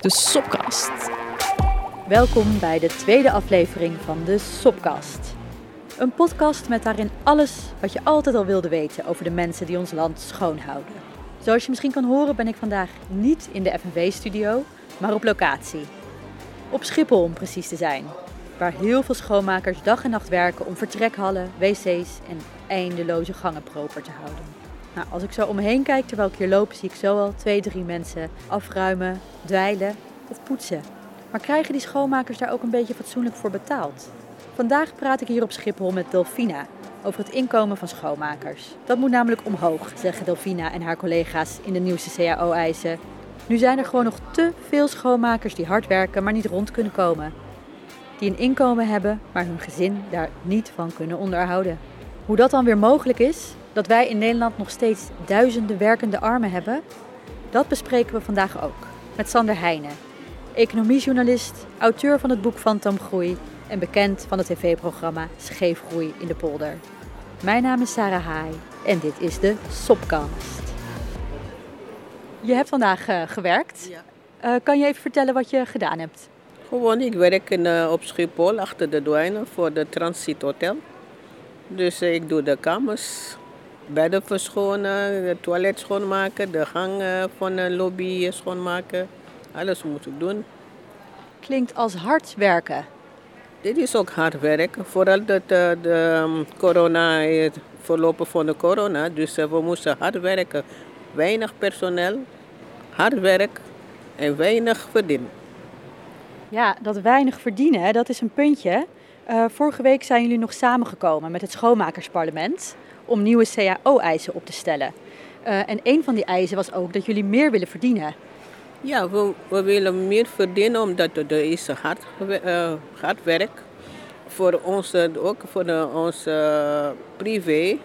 De Sopkast. Welkom bij de tweede aflevering van de Sopkast. Een podcast met daarin alles wat je altijd al wilde weten over de mensen die ons land schoonhouden. Zoals je misschien kan horen ben ik vandaag niet in de FNV-studio, maar op locatie. Op Schiphol om precies te zijn, waar heel veel schoonmakers dag en nacht werken om vertrekhallen, wc's en eindeloze gangen proper te houden. Nou, als ik zo om me heen kijk terwijl ik hier loop, zie ik zo al twee, drie mensen afruimen, dweilen of poetsen. Maar krijgen die schoonmakers daar ook een beetje fatsoenlijk voor betaald? Vandaag praat ik hier op Schiphol met Delfina over het inkomen van schoonmakers. Dat moet namelijk omhoog, zeggen Delfina en haar collega's in de nieuwste CAO-eisen. Nu zijn er gewoon nog te veel schoonmakers die hard werken, maar niet rond kunnen komen. Die een inkomen hebben, maar hun gezin daar niet van kunnen onderhouden. Hoe dat dan weer mogelijk is, dat wij in Nederland nog steeds duizenden werkende armen hebben, dat bespreken we vandaag ook met Sander Heijnen, economiejournalist, auteur van het boek Fantomgroei en bekend van het tv-programma Scheefgroei in de polder. Mijn naam is Sarah Haai en dit is de Sopcast. Je hebt vandaag uh, gewerkt. Ja. Uh, kan je even vertellen wat je gedaan hebt? Gewoon, ik werk in, uh, op Schiphol achter de douane voor de Transit Hotel. Dus ik doe de kamers, bedden verschonen, het toilet schoonmaken, de gang van de lobby schoonmaken. Alles moet ik doen. Klinkt als hard werken. Dit is ook hard werk. Vooral dat uh, de um, corona, het verlopen van de corona. Dus uh, we moesten hard werken. Weinig personeel, hard werk en weinig verdienen. Ja, dat weinig verdienen, dat is een puntje. Uh, vorige week zijn jullie nog samengekomen met het schoonmakersparlement om nieuwe CAO-eisen op te stellen. en een van die eisen was ook dat jullie meer willen verdienen. Ja, we, we willen meer verdienen omdat er is hard, uh, hard werk. Voor ons, ook voor de, ons uh, privé.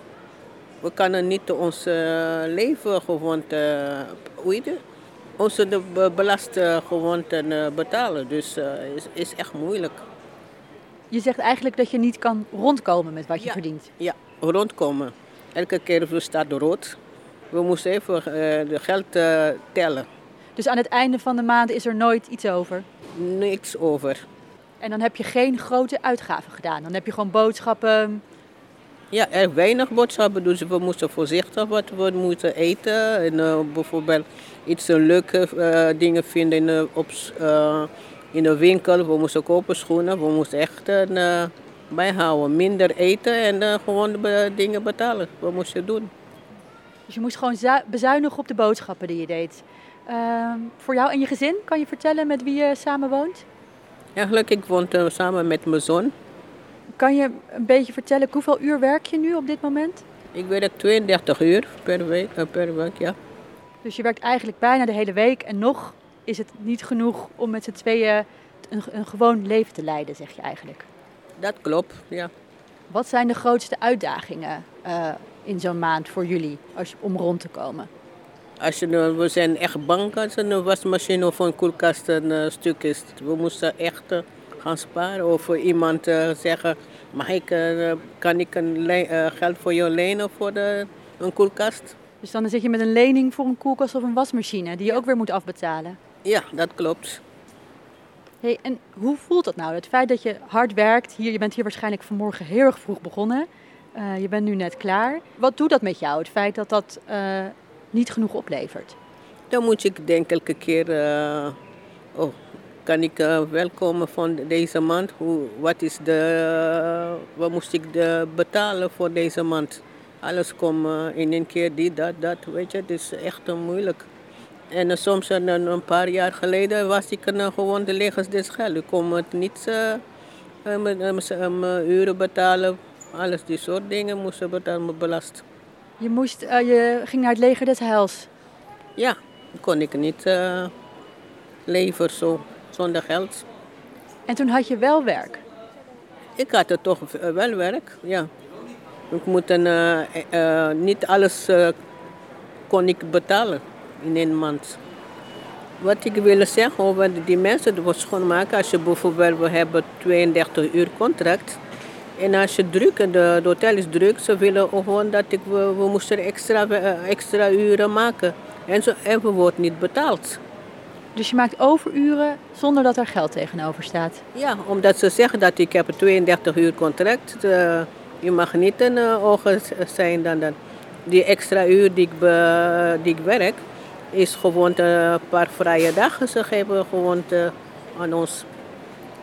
We kunnen niet ons leven gewoon hoe heet het? Onze de belastinggewoonten betalen. Dus het is, is echt moeilijk. Je zegt eigenlijk dat je niet kan rondkomen met wat je ja, verdient. Ja, rondkomen. Elke keer staat rood. We moesten even de geld tellen. Dus aan het einde van de maand is er nooit iets over? Niks over. En dan heb je geen grote uitgaven gedaan? Dan heb je gewoon boodschappen? Ja, er weinig boodschappen. Dus we moesten voorzichtig wat we moeten eten. En uh, bijvoorbeeld iets leuke dingen vinden in de, op, in de winkel. We moesten kopen schoenen. We moesten echt bijhouden. Minder eten en gewoon de dingen betalen. We moesten doen. Dus je moest gewoon bezuinigen op de boodschappen die je deed? Uh, voor jou en je gezin, kan je vertellen met wie je samen woont? Eigenlijk, ik woon uh, samen met mijn zoon. Kan je een beetje vertellen, hoeveel uur werk je nu op dit moment? Ik werk 32 uur per week, uh, per week, ja. Dus je werkt eigenlijk bijna de hele week en nog is het niet genoeg om met z'n tweeën een, een gewoon leven te leiden, zeg je eigenlijk? Dat klopt, ja. Wat zijn de grootste uitdagingen uh, in zo'n maand voor jullie als, om rond te komen? Als je, we zijn echt bang als een wasmachine of een koelkast een uh, stuk is. We moesten echt uh, gaan sparen of voor iemand zeggen, mag ik, kan ik een geld voor jou lenen voor de, een koelkast? Dus dan zit je met een lening voor een koelkast of een wasmachine die je ook weer moet afbetalen? Ja, dat klopt. Hey, en hoe voelt dat nou? Het feit dat je hard werkt, hier, je bent hier waarschijnlijk vanmorgen heel erg vroeg begonnen. je bent nu net klaar. Wat doet dat met jou, het feit dat dat niet genoeg oplevert? Dan moet ik denk elke keer, uh, oh, kan ik wel komen van deze maand? Hoe, wat is de, wat moest ik de betalen voor deze maand? Alles komt in één keer, dit, dat, dat, weet je, het is echt moeilijk. En soms een paar jaar geleden was ik gewoon de legers des geld. Ik kon het niet mijn uren betalen, alles die soort dingen moesten betalen, belast. Je, moest, uh, je ging naar het leger des heils. Ja, kon ik niet uh, leven zo, zonder geld. En toen had je wel werk? Ik had er toch wel werk, ja. Ik moet een, uh, niet alles kon ik betalen in een maand. Wat ik wil zeggen over die mensen die schoonmaken, als je bijvoorbeeld, we hebben 32 uur contract. En als je druk, en de, de hotel is druk, ze willen gewoon dat ik, we, we moesten extra, extra uren maken. En, zo, en we worden niet betaald. Dus je maakt overuren zonder dat er geld tegenover staat. Ja, omdat ze zeggen dat ik heb een 32 uur contract. Uh, je mag niet een uh, ogen zijn dan, dan. Die extra uur die ik, be, die ik werk, is gewoon een paar vrije dagen. Ze geven gewoon te, aan ons.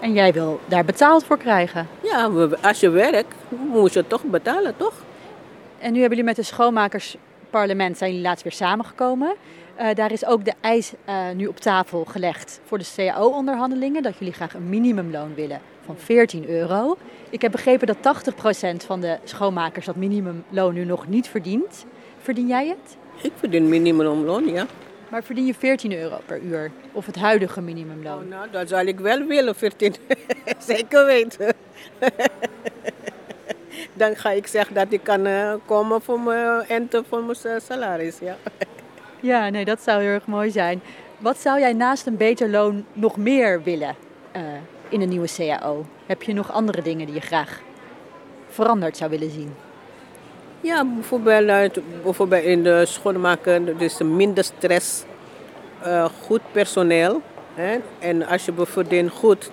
En jij wil daar betaald voor krijgen? Ja, als je werkt, moet je toch betalen, toch? En nu hebben jullie met de schoonmakersparlement zijn jullie laatst weer samengekomen. Uh, daar is ook de eis uh, nu op tafel gelegd voor de CAO-onderhandelingen. Dat jullie graag een minimumloon willen van 14 euro. Ik heb begrepen dat 80% van de schoonmakers dat minimumloon nu nog niet verdient. Verdien jij het? Ik verdien minimumloon, ja. Maar verdien je 14 euro per uur? Of het huidige minimumloon? Oh, nou, dat zou ik wel willen, 14. Zeker weten. Dan ga ik zeggen dat ik kan uh, komen voor mijn ente voor mijn salaris, ja. Ja, nee, dat zou heel erg mooi zijn. Wat zou jij naast een beter loon nog meer willen uh, in een nieuwe CAO? Heb je nog andere dingen die je graag veranderd zou willen zien? Ja, bijvoorbeeld, bijvoorbeeld in de schoonmaken, dus minder stress, uh, goed personeel. Hè? En als je verdient goed,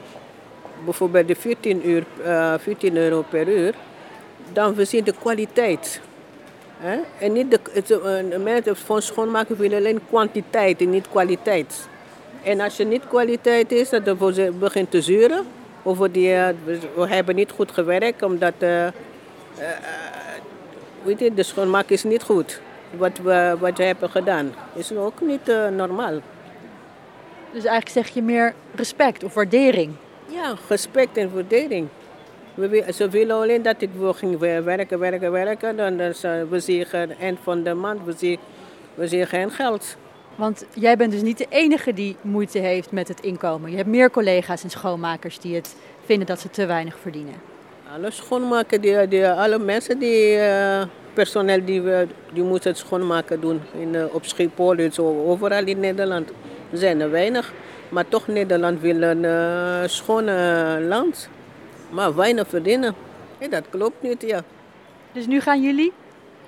bijvoorbeeld de 14, uur, uh, 14 euro per uur, dan we zien de kwaliteit. Hè? En niet de, het, mensen van schoonmaken willen alleen kwantiteit en niet kwaliteit. En als je niet kwaliteit is, dan begint te zuren. Over die, we hebben niet goed gewerkt omdat weet je, de schoonmaak is niet goed. Wat we, wat we hebben gedaan is ook niet normaal. Dus eigenlijk zeg je meer respect of waardering? Ja, respect en waardering. We, ze willen alleen dat ik ging werken, werken, werken. Dan, dan we zien het eind van de maand, we zien, we zien geen geld. Want jij bent dus niet de enige die moeite heeft met het inkomen. Je hebt meer collega's en schoonmakers die het vinden dat ze te weinig verdienen. Alle schoonmaken, die, die, alle mensen die uh, personeel die, die moeten het schoonmaken doen in, uh, op Schiphol, dus overal in Nederland. Er zijn er weinig. Maar toch Nederland wil een uh, schone land maar weinig verdienen. Nee, dat klopt niet, ja. Dus nu gaan jullie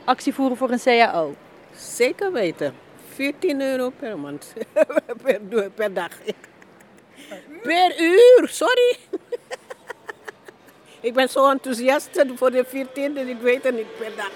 actie voeren voor een CAO? Zeker weten. 14 euro per maand. per, per dag. Per uur, sorry. Ik ben zo enthousiast voor de 14, dus ik weet het niet per dag.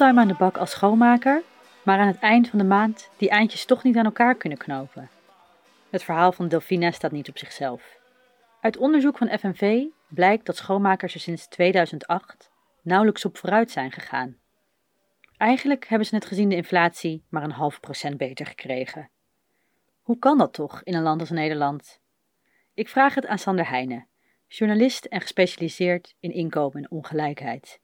Fulltime aan de bak als schoonmaker, maar aan het eind van de maand die eindjes toch niet aan elkaar kunnen knopen. Het verhaal van Delphine staat niet op zichzelf. Uit onderzoek van FNV blijkt dat schoonmakers er sinds 2008 nauwelijks op vooruit zijn gegaan. Eigenlijk hebben ze het gezien de inflatie maar een half procent beter gekregen. Hoe kan dat toch in een land als Nederland? Ik vraag het aan Sander Heijnen, journalist en gespecialiseerd in inkomen en ongelijkheid.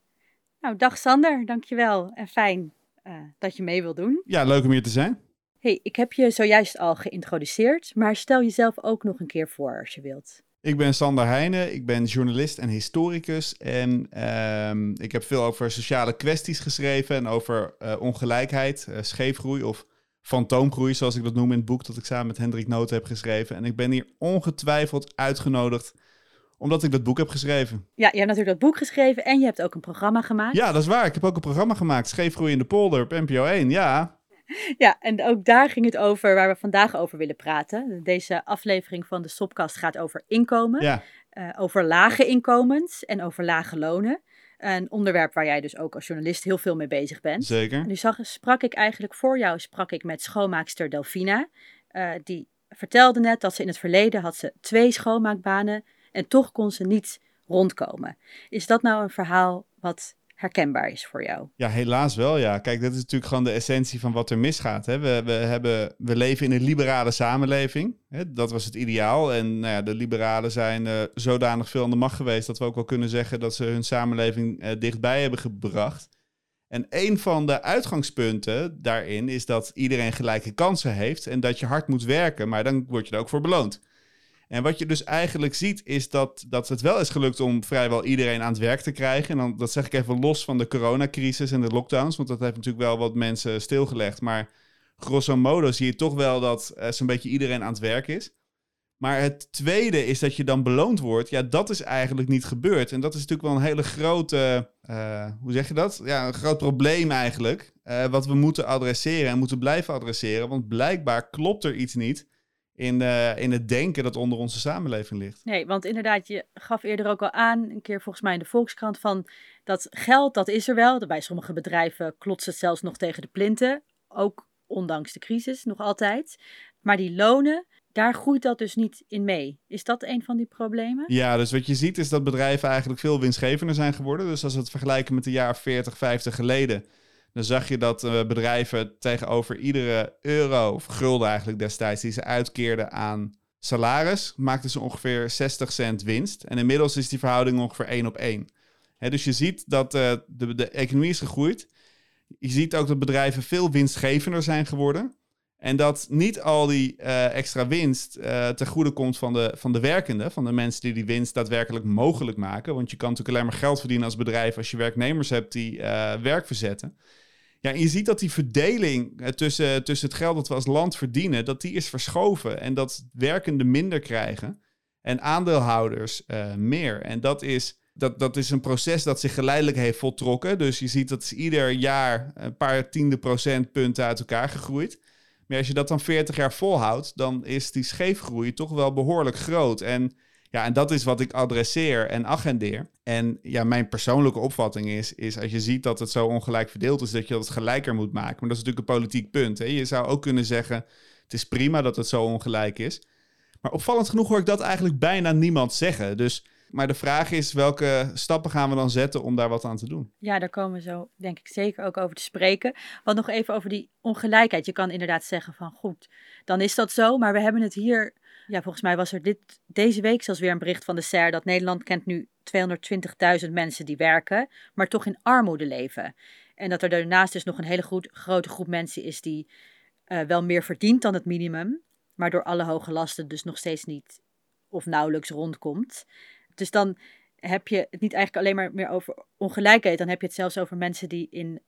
Nou, dag Sander, dankjewel. En fijn uh, dat je mee wil doen. Ja, leuk om hier te zijn. Hey, ik heb je zojuist al geïntroduceerd, maar stel jezelf ook nog een keer voor als je wilt. Ik ben Sander Heijnen, ik ben journalist en historicus en uh, ik heb veel over sociale kwesties geschreven en over uh, ongelijkheid, uh, scheefgroei of fantoomgroei, zoals ik dat noem in het boek dat ik samen met Hendrik Noot heb geschreven. En ik ben hier ongetwijfeld uitgenodigd omdat ik dat boek heb geschreven. Ja, je hebt natuurlijk dat boek geschreven en je hebt ook een programma gemaakt. Ja, dat is waar. Ik heb ook een programma gemaakt. Scheefgroei in de polder op NPO 1, ja. Ja, en ook daar ging het over waar we vandaag over willen praten. Deze aflevering van de Sopkast gaat over inkomen. Ja. Uh, over lage inkomens en over lage lonen. Een onderwerp waar jij dus ook als journalist heel veel mee bezig bent. Zeker. Nu zag, sprak ik eigenlijk voor jou sprak ik met schoonmaakster Delfina. Uh, die vertelde net dat ze in het verleden had ze twee schoonmaakbanen en toch kon ze niet rondkomen. Is dat nou een verhaal wat herkenbaar is voor jou? Ja, helaas wel. Ja, kijk, dat is natuurlijk gewoon de essentie van wat er misgaat. Hè. We, we, hebben, we leven in een liberale samenleving. Hè. Dat was het ideaal. En nou ja, de liberalen zijn uh, zodanig veel aan de macht geweest dat we ook wel kunnen zeggen dat ze hun samenleving uh, dichtbij hebben gebracht. En een van de uitgangspunten daarin is dat iedereen gelijke kansen heeft en dat je hard moet werken, maar dan word je er ook voor beloond. En wat je dus eigenlijk ziet, is dat, dat het wel is gelukt om vrijwel iedereen aan het werk te krijgen. En dan, dat zeg ik even los van de coronacrisis en de lockdowns, want dat heeft natuurlijk wel wat mensen stilgelegd. Maar grosso modo zie je toch wel dat uh, zo'n beetje iedereen aan het werk is. Maar het tweede is dat je dan beloond wordt. Ja, dat is eigenlijk niet gebeurd. En dat is natuurlijk wel een hele grote, uh, hoe zeg je dat? Ja, een groot probleem eigenlijk. Uh, wat we moeten adresseren en moeten blijven adresseren. Want blijkbaar klopt er iets niet in, uh, in het denken dat onder onze samenleving ligt. Nee, want inderdaad, je gaf eerder ook al aan, een keer volgens mij in de Volkskrant, van dat geld, dat is er wel. Bij sommige bedrijven klotst het zelfs nog tegen de plinten. Ook ondanks de crisis, nog altijd. Maar die lonen, daar groeit dat dus niet in mee. Is dat een van die problemen? Ja, dus wat je ziet is dat bedrijven eigenlijk veel winstgevender zijn geworden. Dus als we het vergelijken met de jaar 40, 50 geleden, dan zag je dat uh, bedrijven tegenover iedere euro, of gulden eigenlijk destijds, die ze uitkeerden aan salaris, maakten ze ongeveer 60 cent winst. En inmiddels is die verhouding ongeveer 1 op 1. Hè, dus je ziet dat uh, de, de economie is gegroeid. Je ziet ook dat bedrijven veel winstgevender zijn geworden. En dat niet al die uh, extra winst uh, ten goede komt van de, van de werkenden, van de mensen die die winst daadwerkelijk mogelijk maken. Want je kan natuurlijk alleen maar geld verdienen als bedrijf als je werknemers hebt die werk verzetten. Ja, en je ziet dat die verdeling tussen, tussen het geld dat we als land verdienen, dat die is verschoven. En dat werkenden minder krijgen en aandeelhouders meer. En dat is, dat, dat is een proces dat zich geleidelijk heeft voltrokken. Dus je ziet dat ieder jaar een paar tiende procentpunten uit elkaar gegroeid. Maar als je dat dan 40 jaar volhoudt, dan is die scheefgroei toch wel behoorlijk groot. En ja, en dat is wat ik adresseer en agendeer. En ja, mijn persoonlijke opvatting is, is als je ziet dat het zo ongelijk verdeeld is, dat je dat gelijker moet maken. Maar dat is natuurlijk een politiek punt. Hè? Je zou ook kunnen zeggen, het is prima dat het zo ongelijk is. Maar opvallend genoeg hoor ik dat eigenlijk bijna niemand zeggen. Dus maar de vraag is, welke stappen gaan we dan zetten om daar wat aan te doen? Ja, daar komen we zo denk ik zeker ook over te spreken. Want nog even over die ongelijkheid. Je kan inderdaad zeggen van goed, dan is dat zo. Maar we hebben het hier, ja volgens mij was er dit, deze week zelfs weer een bericht van de SER dat Nederland kent nu 220.000 mensen die werken, maar toch in armoede leven. En dat er daarnaast dus nog een hele grote groep mensen is die uh, wel meer verdient dan het minimum, maar door alle hoge lasten dus nog steeds niet of nauwelijks rondkomt. Dus dan heb je het niet eigenlijk alleen maar meer over ongelijkheid, dan heb je het zelfs over mensen die in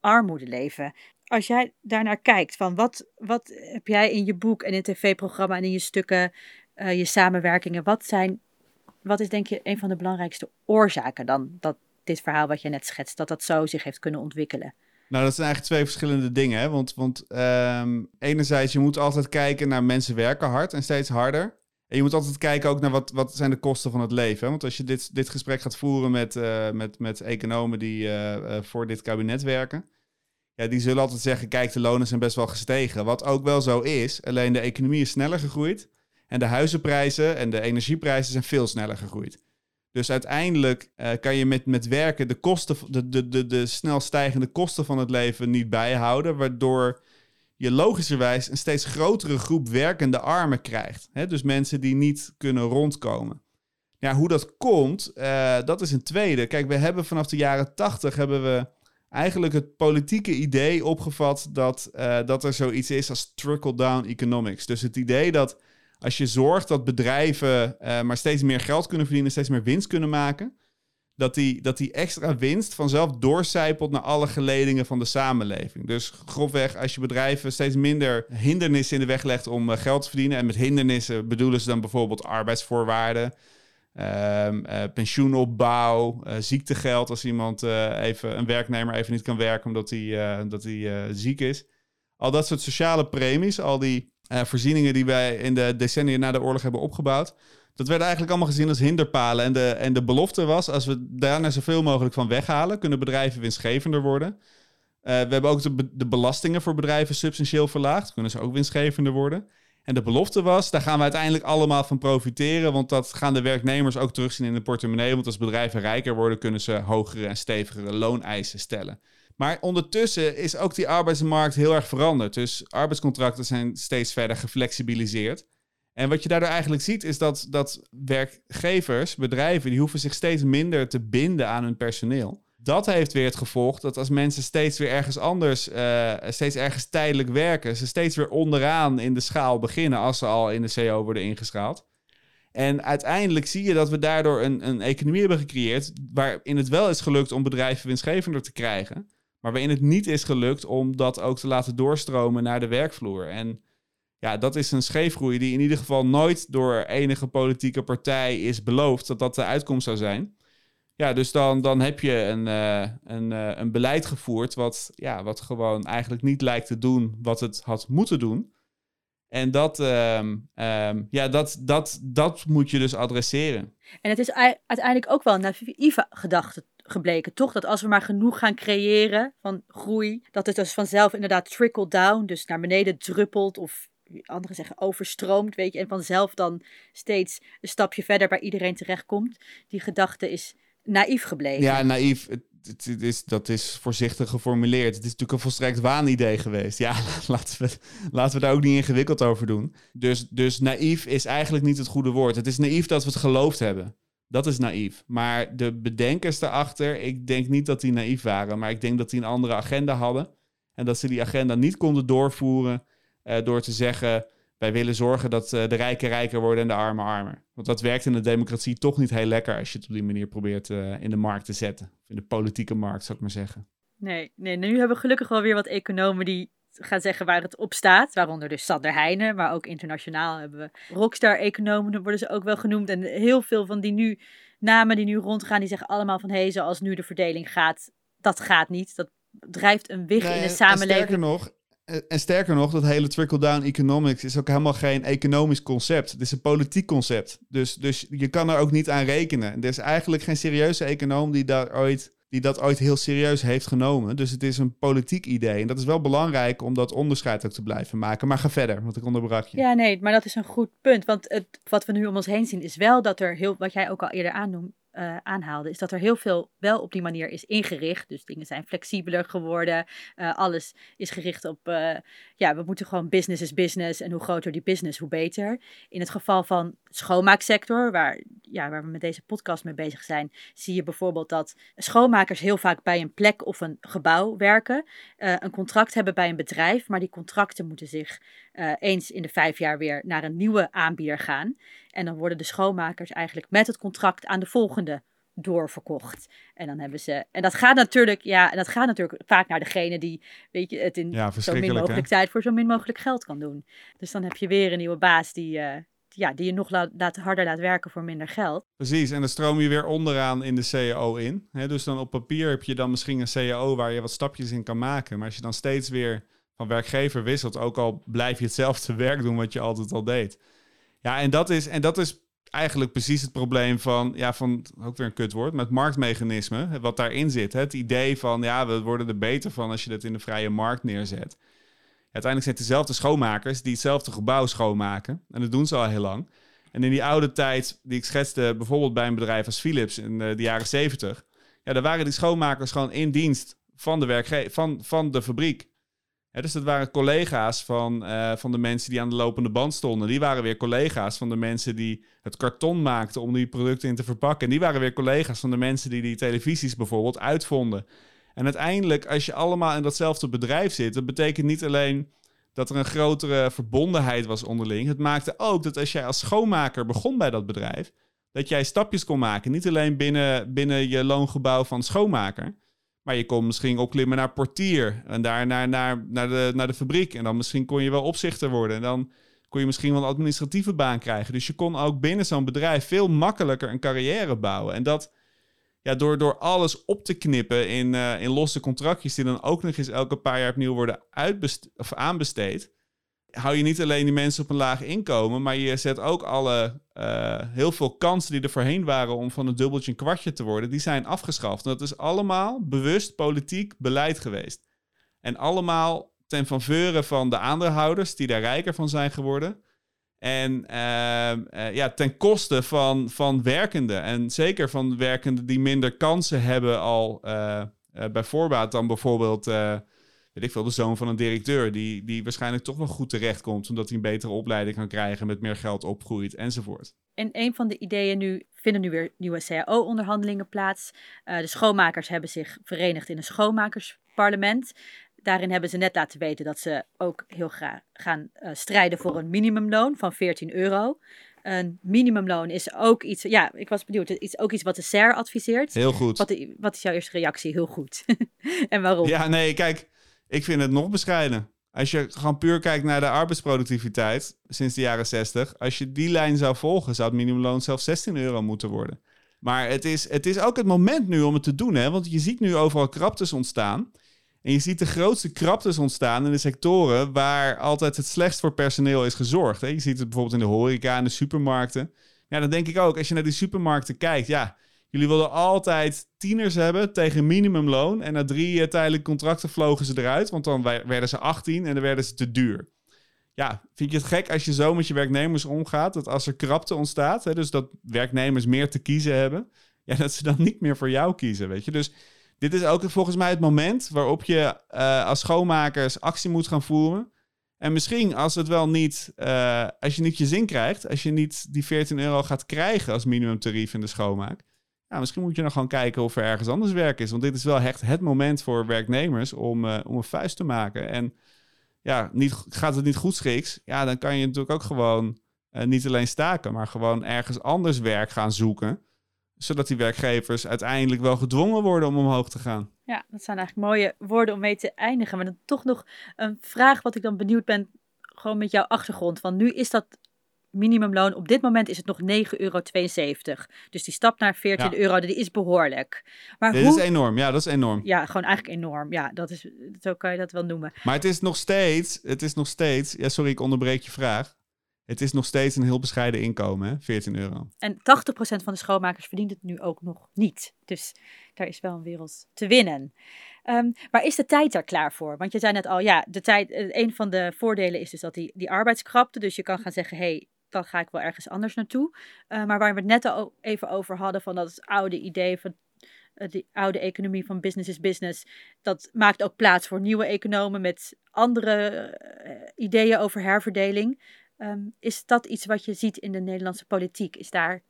armoede leven. Als jij daarnaar kijkt, van wat, wat heb jij in je boek en in het tv-programma en in je stukken, uh, je samenwerkingen, wat, zijn, wat is denk je een van de belangrijkste oorzaken dan dat dit verhaal wat je net schetst, dat dat zo zich heeft kunnen ontwikkelen? Nou, dat zijn eigenlijk twee verschillende dingen. Hè? Want, want um, enerzijds, je moet altijd kijken naar mensen werken hard en steeds harder. En je moet altijd kijken ook naar wat, wat zijn de kosten van het leven. Hè? Want als je dit, dit gesprek gaat voeren met, uh, met, met economen die uh, voor dit kabinet werken, ja, die zullen altijd zeggen, kijk, de lonen zijn best wel gestegen. Wat ook wel zo is, alleen de economie is sneller gegroeid. En de huizenprijzen en de energieprijzen zijn veel sneller gegroeid. Dus uiteindelijk kan je met, met werken de, kosten, de, de, de, de snel stijgende kosten van het leven niet bijhouden, waardoor je logischerwijs een steeds grotere groep werkende armen krijgt. Dus mensen die niet kunnen rondkomen. Ja, hoe dat komt, uh, dat is een tweede. Kijk, we hebben vanaf de jaren tachtig hebben we eigenlijk het politieke idee opgevat dat, uh, dat er zoiets is als trickle-down economics. Dus het idee dat als je zorgt dat bedrijven uh, maar steeds meer geld kunnen verdienen, steeds meer winst kunnen maken, dat die, dat die extra winst vanzelf doorcijpelt naar alle geledingen van de samenleving. Dus grofweg, als je bedrijven steeds minder hindernissen in de weg legt om uh, geld te verdienen. En met hindernissen bedoelen ze dan bijvoorbeeld arbeidsvoorwaarden, uh, uh, pensioenopbouw, uh, ziektegeld als iemand even, een werknemer even niet kan werken omdat hij, dat hij ziek is. Al dat soort sociale premies, al die voorzieningen die wij in de decennia na de oorlog hebben opgebouwd dat werd eigenlijk allemaal gezien als hinderpalen. En de, en de belofte was, als we daarna zoveel mogelijk van weghalen, kunnen bedrijven winstgevender worden. We hebben ook de, de, belastingen voor bedrijven substantieel verlaagd. Kunnen ze ook winstgevender worden. En de belofte was, daar gaan we uiteindelijk allemaal van profiteren. Want dat gaan de werknemers ook terugzien in de portemonnee. Want als bedrijven rijker worden, kunnen ze hogere en stevigere looneisen stellen. Maar ondertussen is ook die arbeidsmarkt heel erg veranderd. Dus arbeidscontracten zijn steeds verder geflexibiliseerd. En wat je daardoor eigenlijk ziet, is dat, dat werkgevers, bedrijven, die hoeven zich steeds minder te binden aan hun personeel. Dat heeft weer het gevolg dat als mensen steeds weer ergens anders, uh, steeds ergens tijdelijk werken, ze steeds weer onderaan in de schaal beginnen als ze al in de CO worden ingeschaald. En uiteindelijk zie je dat we daardoor een, een economie hebben gecreëerd waarin het wel is gelukt om bedrijven winstgevender te krijgen, maar waarin het niet is gelukt om dat ook te laten doorstromen naar de werkvloer. En ja, dat is een scheefgroei die in ieder geval nooit door enige politieke partij is beloofd dat dat de uitkomst zou zijn. Ja, dus dan, dan heb je een, uh, een, uh, een beleid gevoerd wat, ja, wat gewoon eigenlijk niet lijkt te doen wat het had moeten doen. En dat, um, um, ja, dat, dat, dat moet je dus adresseren. En het is uiteindelijk ook wel een naïeve gedachte gebleken, toch? Dat als we maar genoeg gaan creëren van groei, dat het dus vanzelf inderdaad trickle down, dus naar beneden druppelt of anderen zeggen overstroomt, weet je, en vanzelf dan steeds een stapje verder bij iedereen terechtkomt. Die gedachte is naïef gebleven. Ja, naïef. Het, is, dat is voorzichtig geformuleerd. Het is natuurlijk een volstrekt waanidee geweest. Ja, laten we, laten we daar ook niet ingewikkeld over doen. Dus, dus naïef is eigenlijk niet het goede woord. Het is naïef dat we het geloofd hebben. Dat is naïef. Maar de bedenkers daarachter, ik denk niet dat die naïef waren. Maar ik denk dat die een andere agenda hadden. En dat ze die agenda niet konden doorvoeren uh, door te zeggen wij willen zorgen dat uh, de rijken rijker worden en de armen armer. Want dat werkt in de democratie toch niet heel lekker als je het op die manier probeert uh, in de markt te zetten. Of in de politieke markt, zou ik maar zeggen. Nee, nee, nu hebben we gelukkig wel weer wat economen die gaan zeggen waar het op staat. Waaronder dus Sander Heijnen, maar ook internationaal hebben we rockstar-economen, worden ze ook wel genoemd. En heel veel van die nu, namen die nu rondgaan, die zeggen allemaal van hé, hey, zoals nu de verdeling gaat, dat gaat niet. Dat drijft een wig in de samenleving. Sterker nog, en sterker nog, dat hele trickle-down economics is ook helemaal geen economisch concept. Het is een politiek concept. Dus, dus je kan er ook niet aan rekenen. Er is eigenlijk geen serieuze econoom die, daar ooit, die dat ooit heel serieus heeft genomen. Dus het is een politiek idee. En dat is wel belangrijk om dat onderscheid ook te blijven maken. Maar ga verder, want ik onderbrak je. Ja, nee, maar dat is een goed punt. Want het, wat we nu om ons heen zien is wel dat er heel, wat jij ook al eerder aannoemde, uh, aanhaalde, is dat er heel veel wel op die manier is ingericht. Dus dingen zijn flexibeler geworden. Uh, alles is gericht op, uh, ja, we moeten gewoon business is business. En hoe groter die business, hoe beter. In het geval van schoonmaaksector, waar, ja, waar we met deze podcast mee bezig zijn, zie je bijvoorbeeld dat schoonmakers heel vaak bij een plek of een gebouw werken. een contract hebben bij een bedrijf, maar die contracten moeten zich eens in de vijf jaar weer naar een nieuwe aanbieder gaan. En dan worden de schoonmakers eigenlijk met het contract aan de volgende doorverkocht. En dan hebben ze. En dat gaat natuurlijk, ja, en dat gaat natuurlijk vaak naar degene die, weet je, het in zo min mogelijk tijd voor zo min mogelijk geld kan doen. Dus dan heb je weer een nieuwe baas die. Uh, ja, die je nog laat, harder laat werken voor minder geld. Precies, en dan stroom je weer onderaan in de CAO in. dus dan op papier heb je dan misschien een CAO waar je wat stapjes in kan maken. Maar als je dan steeds weer van werkgever wisselt, ook al blijf je hetzelfde werk doen wat je altijd al deed ja, en dat is, en dat is eigenlijk precies het probleem van, ja, van ook weer een kutwoord, met marktmechanisme, wat daarin zit. Het idee van, ja, we worden er beter van als je dat in de vrije markt neerzet. Uiteindelijk zijn het dezelfde schoonmakers die hetzelfde gebouw schoonmaken. En dat doen ze al heel lang. En in die oude tijd, die ik schetste, bijvoorbeeld bij een bedrijf als Philips in de, de jaren 70, ja, daar waren die schoonmakers gewoon in dienst van de, werkge van, van de fabriek dus dat waren collega's van, uh, van de mensen die aan de lopende band stonden. Die waren weer collega's van de mensen die het karton maakten om die producten in te verpakken. En die waren weer collega's van de mensen die die televisies bijvoorbeeld uitvonden. En uiteindelijk, als je allemaal in datzelfde bedrijf zit, dat betekent niet alleen dat er een grotere verbondenheid was onderling. Het maakte ook dat als jij als schoonmaker begon bij dat bedrijf, dat jij stapjes kon maken. Niet alleen binnen, binnen je loongebouw van schoonmaker. Maar je kon misschien opklimmen naar portier en daar naar, naar, naar, de, naar de fabriek. En dan misschien kon je wel opzichter worden. En dan kon je misschien wel een administratieve baan krijgen. Dus je kon ook binnen zo'n bedrijf veel makkelijker een carrière bouwen. En dat ja, door, door alles op te knippen in, uh, in losse contractjes, die dan ook nog eens elke paar jaar opnieuw worden of aanbesteed hou je niet alleen die mensen op een laag inkomen, maar je zet ook alle uh, heel veel kansen die er voorheen waren om van een dubbeltje een kwartje te worden, die zijn afgeschaft. Dat is allemaal bewust politiek beleid geweest. En allemaal ten faveur van de aandeelhouders die daar rijker van zijn geworden. En uh, uh, ja, ten koste van, van werkenden. En zeker van werkenden die minder kansen hebben al bij voorbaat dan bijvoorbeeld weet ik veel, de zoon van een directeur, die, die waarschijnlijk toch wel goed terechtkomt, omdat hij een betere opleiding kan krijgen, met meer geld opgroeit enzovoort. En een van de ideeën nu vinden nu weer nieuwe CAO-onderhandelingen plaats. De schoonmakers hebben zich verenigd in een schoonmakersparlement. Daarin hebben ze net laten weten dat ze ook heel graag gaan uh, strijden voor een minimumloon van 14 euro. Een minimumloon is ook iets, ja, ik was benieuwd, het is ook iets wat de SER adviseert. Heel goed. Wat, wat is jouw eerste reactie? Heel goed. en waarom? Ja, nee, kijk, ik vind het nog bescheiden. Als je gewoon puur kijkt naar de arbeidsproductiviteit sinds de jaren 60, als je die lijn zou volgen, zou het minimumloon zelfs 16 euro moeten worden. Maar het is, het is ook het moment nu om het te doen, hè? want je ziet nu overal kraptes ontstaan. En je ziet de grootste kraptes ontstaan in de sectoren waar altijd het slechtst voor personeel is gezorgd. Je ziet het bijvoorbeeld in de horeca en de supermarkten. Ja, dan denk ik ook, als je naar die supermarkten kijkt, ja, jullie wilden altijd tieners hebben tegen minimumloon. En na drie uh, tijdelijke contracten vlogen ze eruit, want dan werden ze 18 en dan werden ze te duur. Ja, vind je het gek als je zo met je werknemers omgaat, dat als er krapte ontstaat, hè, dus dat werknemers meer te kiezen hebben, ja, dat ze dan niet meer voor jou kiezen, weet je. Dus dit is ook volgens mij het moment waarop je uh, als schoonmakers actie moet gaan voeren. En misschien als het wel niet, uh, als je niet je zin krijgt, als je niet die 14 euro gaat krijgen als minimumtarief in de schoonmaak. Ja, misschien moet je dan gewoon kijken of er ergens anders werk is. Want dit is wel echt het moment voor werknemers om, uh, om een vuist te maken. En ja, niet, gaat het niet goed schiks, ja, dan kan je natuurlijk ook gewoon niet alleen staken, maar gewoon ergens anders werk gaan zoeken zodat die werkgevers uiteindelijk wel gedwongen worden om omhoog te gaan. Ja, dat zijn eigenlijk mooie woorden om mee te eindigen. Maar dan toch nog een vraag wat ik dan benieuwd ben, gewoon met jouw achtergrond. Want nu is dat minimumloon, op dit moment is het nog 9,72 euro. Dus die stap naar 14 euro, die is behoorlijk. Maar Dit hoe... is enorm, ja, dat is enorm. Ja, gewoon eigenlijk enorm. Ja, dat is, zo kan je dat wel noemen. Maar het is nog steeds, het is nog steeds, ja, sorry, ik onderbreek je vraag. Het is nog steeds een heel bescheiden inkomen, hè? 14 euro. En 80% van de schoonmakers verdient het nu ook nog niet. Dus daar is wel een wereld te winnen. Um, maar is de tijd er klaar voor? Want je zei net al, ja, de tijd, eh, een van de voordelen is dus dat die, die arbeidskrapte. Dus je kan gaan zeggen, hey, dan ga ik wel ergens anders naartoe. Uh, maar waar we het net al even over hadden, van dat oude idee van uh, die oude economie van business is business, dat maakt ook plaats voor nieuwe economen met andere ideeën over herverdeling. Um, is dat iets wat je ziet in de Nederlandse politiek? Is daar,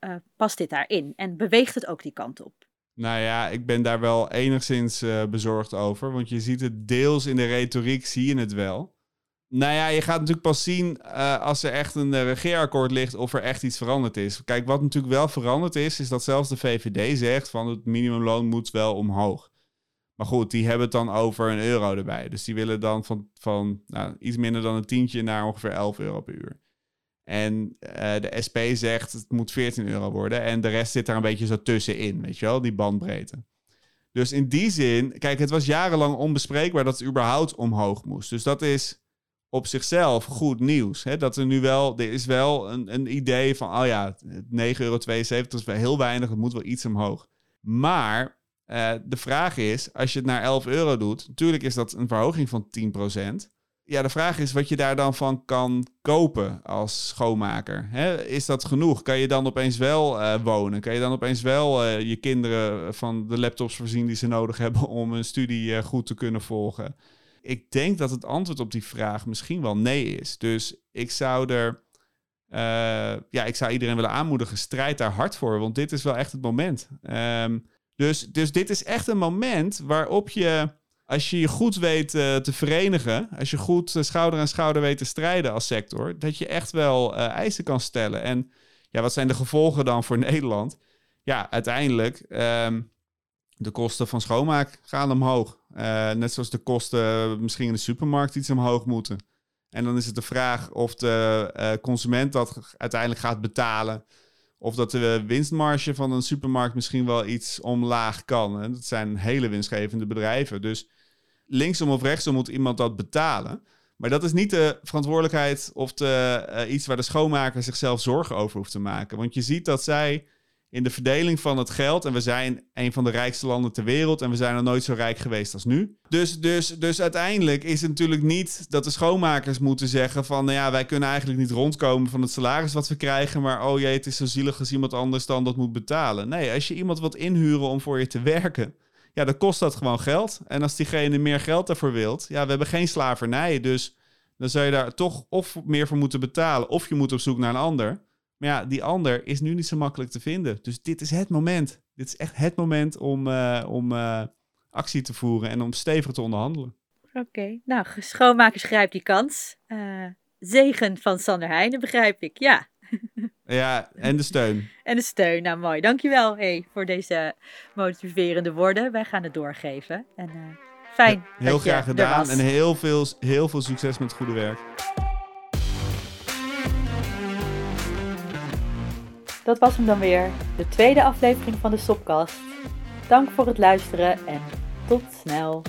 uh, past dit daarin? En beweegt het ook die kant op? Nou ja, ik ben daar wel enigszins uh, bezorgd over. Want je ziet het deels in de retoriek, zie je het wel. Nou ja, je gaat natuurlijk pas zien uh, als er echt een regeerakkoord ligt of er echt iets veranderd is. Kijk, wat natuurlijk wel veranderd is, is dat zelfs de VVD zegt van het minimumloon moet wel omhoog. Maar goed, die hebben het dan over een euro erbij. Dus die willen dan van, van nou, iets minder dan een tientje naar ongeveer 11 euro per uur. En uh, de SP zegt het moet 14 euro worden. En de rest zit daar een beetje zo tussenin, weet je wel, die bandbreedte. Dus in die zin, kijk, het was jarenlang onbespreekbaar dat het überhaupt omhoog moest. Dus dat is op zichzelf goed nieuws. Hè? Dat er nu wel, er is wel een, een idee van, oh ja, 9,72 euro is wel heel weinig, het moet wel iets omhoog. Maar uh, de vraag is, als je het naar 11 euro doet, natuurlijk is dat een verhoging van 10%. Ja, de vraag is wat je daar dan van kan kopen als schoonmaker. Hè? Is dat genoeg? Kan je dan opeens wel uh, wonen? Kan je dan opeens wel uh, je kinderen van de laptops voorzien die ze nodig hebben om een studie goed te kunnen volgen? Ik denk dat het antwoord op die vraag misschien wel nee is. Dus ik zou er. ja, ik zou iedereen willen aanmoedigen. Strijd daar hard voor, want dit is wel echt het moment. Um, dus, dus dit is echt een moment waarop je, als je je goed weet uh, te verenigen, als je goed uh, schouder aan schouder weet te strijden als sector, dat je echt wel uh, eisen kan stellen. En ja, wat zijn de gevolgen dan voor Nederland? Ja, uiteindelijk, um, de kosten van schoonmaak gaan omhoog. net zoals de kosten misschien in de supermarkt iets omhoog moeten. En dan is het de vraag of de consument dat uiteindelijk gaat betalen. Of dat de winstmarge van een supermarkt misschien wel iets omlaag kan. En dat zijn hele winstgevende bedrijven. Dus linksom of rechtsom moet iemand dat betalen. Maar dat is niet de verantwoordelijkheid of de, uh, iets waar de schoonmaker zichzelf zorgen over hoeft te maken. Want je ziet dat zij in de verdeling van het geld. En we zijn een van de rijkste landen ter wereld. En we zijn nog nooit zo rijk geweest als nu. Dus, dus, dus uiteindelijk is het natuurlijk niet dat de schoonmakers moeten zeggen van... Nou ja, wij kunnen eigenlijk niet rondkomen van het salaris wat we krijgen. Maar oh jee, het is zo zielig als iemand anders dan dat moet betalen. Nee, als je iemand wilt inhuren om voor je te werken... ja, dan kost dat gewoon geld. En als diegene meer geld daarvoor wilt, ja, we hebben geen slavernij. Dus dan zou je daar toch of meer voor moeten betalen, of je moet op zoek naar een ander. Maar ja, die ander is nu niet zo makkelijk te vinden. Dus dit is het moment. Dit is echt het moment om, uh, om uh, actie te voeren en om stevig te onderhandelen. Oké, okay. nou, schoonmakers grijpt die kans. Uh, zegen van Sander Heijnen, begrijp ik, ja. Ja, en de steun. en de steun, nou mooi. Dankjewel hey, voor deze motiverende woorden. Wij gaan het doorgeven. En fijn ja, Heel graag gedaan en heel veel, heel veel succes met het goede werk. Dat was hem dan weer, de tweede aflevering van de Sopcast. Dank voor het luisteren en tot snel.